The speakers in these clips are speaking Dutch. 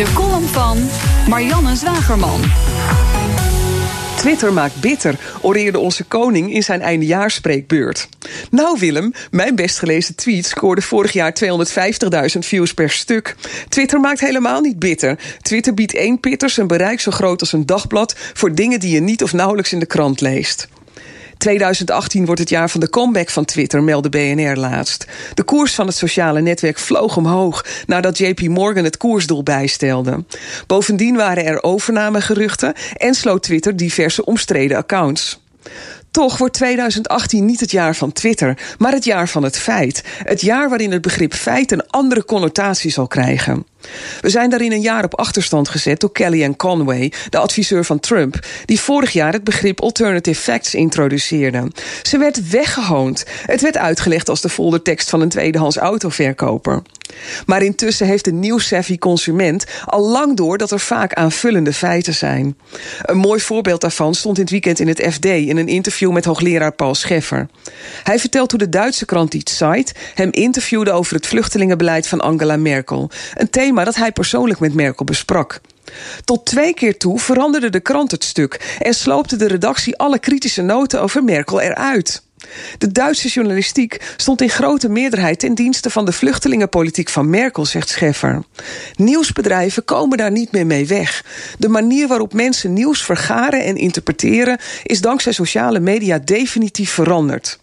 De column van Marianne Zwagerman. Twitter maakt bitter, oreerde onze koning in zijn eindejaarspreekbeurt. Nou Willem, mijn best gelezen tweet scoorde vorig jaar 250.000 views per stuk. Twitter maakt helemaal niet bitter. Twitter biedt één pitters een bereik zo groot als een dagblad... voor dingen die je niet of nauwelijks in de krant leest. 2018 wordt het jaar van de comeback van Twitter, meldde BNR laatst. De koers van het sociale netwerk vloog omhoog nadat JP Morgan het koersdoel bijstelde. Bovendien waren er overnamegeruchten en sloot Twitter diverse omstreden accounts. Toch wordt 2018 niet het jaar van Twitter, maar het jaar van het feit. Het jaar waarin het begrip feit een andere connotatie zal krijgen. We zijn daarin een jaar op achterstand gezet door Kellyanne Conway, de adviseur van Trump, die vorig jaar het begrip alternative facts introduceerde. Ze werd weggehoond. Het werd uitgelegd als de foldertekst van een tweedehands autoverkoper. Maar intussen heeft de nieuwsavvy consument al lang door dat er vaak aanvullende feiten zijn. Een mooi voorbeeld daarvan stond het weekend in het FD in een interview met hoogleraar Paul Scheffer. Hij vertelt hoe de Duitse krant Die Zeit hem interviewde over het vluchtelingenbeleid van Angela Merkel. Een thema dat hij persoonlijk met Merkel besprak. Tot twee keer toe veranderde de krant het stuk en sloopte de redactie alle kritische noten over Merkel eruit. De Duitse journalistiek stond in grote meerderheid ten dienste van de vluchtelingenpolitiek van Merkel, zegt Scheffer. Nieuwsbedrijven komen daar niet meer mee weg. De manier waarop mensen nieuws vergaren en interpreteren is dankzij sociale media definitief veranderd.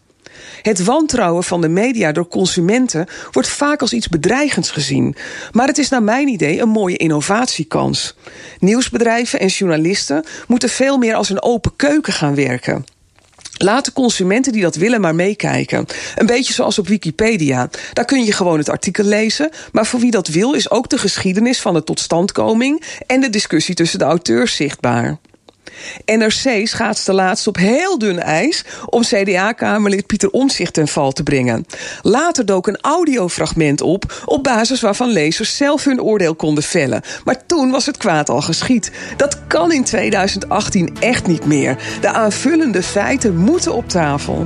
Het wantrouwen van de media door consumenten wordt vaak als iets bedreigends gezien. Maar het is naar mijn idee een mooie innovatiekans. Nieuwsbedrijven en journalisten moeten veel meer als een open keuken gaan werken. Laat de consumenten die dat willen maar meekijken. Een beetje zoals op Wikipedia. Daar kun je gewoon het artikel lezen. Maar voor wie dat wil is ook de geschiedenis van de totstandkoming en de discussie tussen de auteurs zichtbaar. NRC schaatste laatst op heel dun ijs om CDA-kamerlid Pieter Omzicht ten val te brengen. Later dook een audiofragment op op basis waarvan lezers zelf hun oordeel konden vellen. Maar toen was het kwaad al geschied. Dat kan in 2018 echt niet meer. De aanvullende feiten moeten op tafel.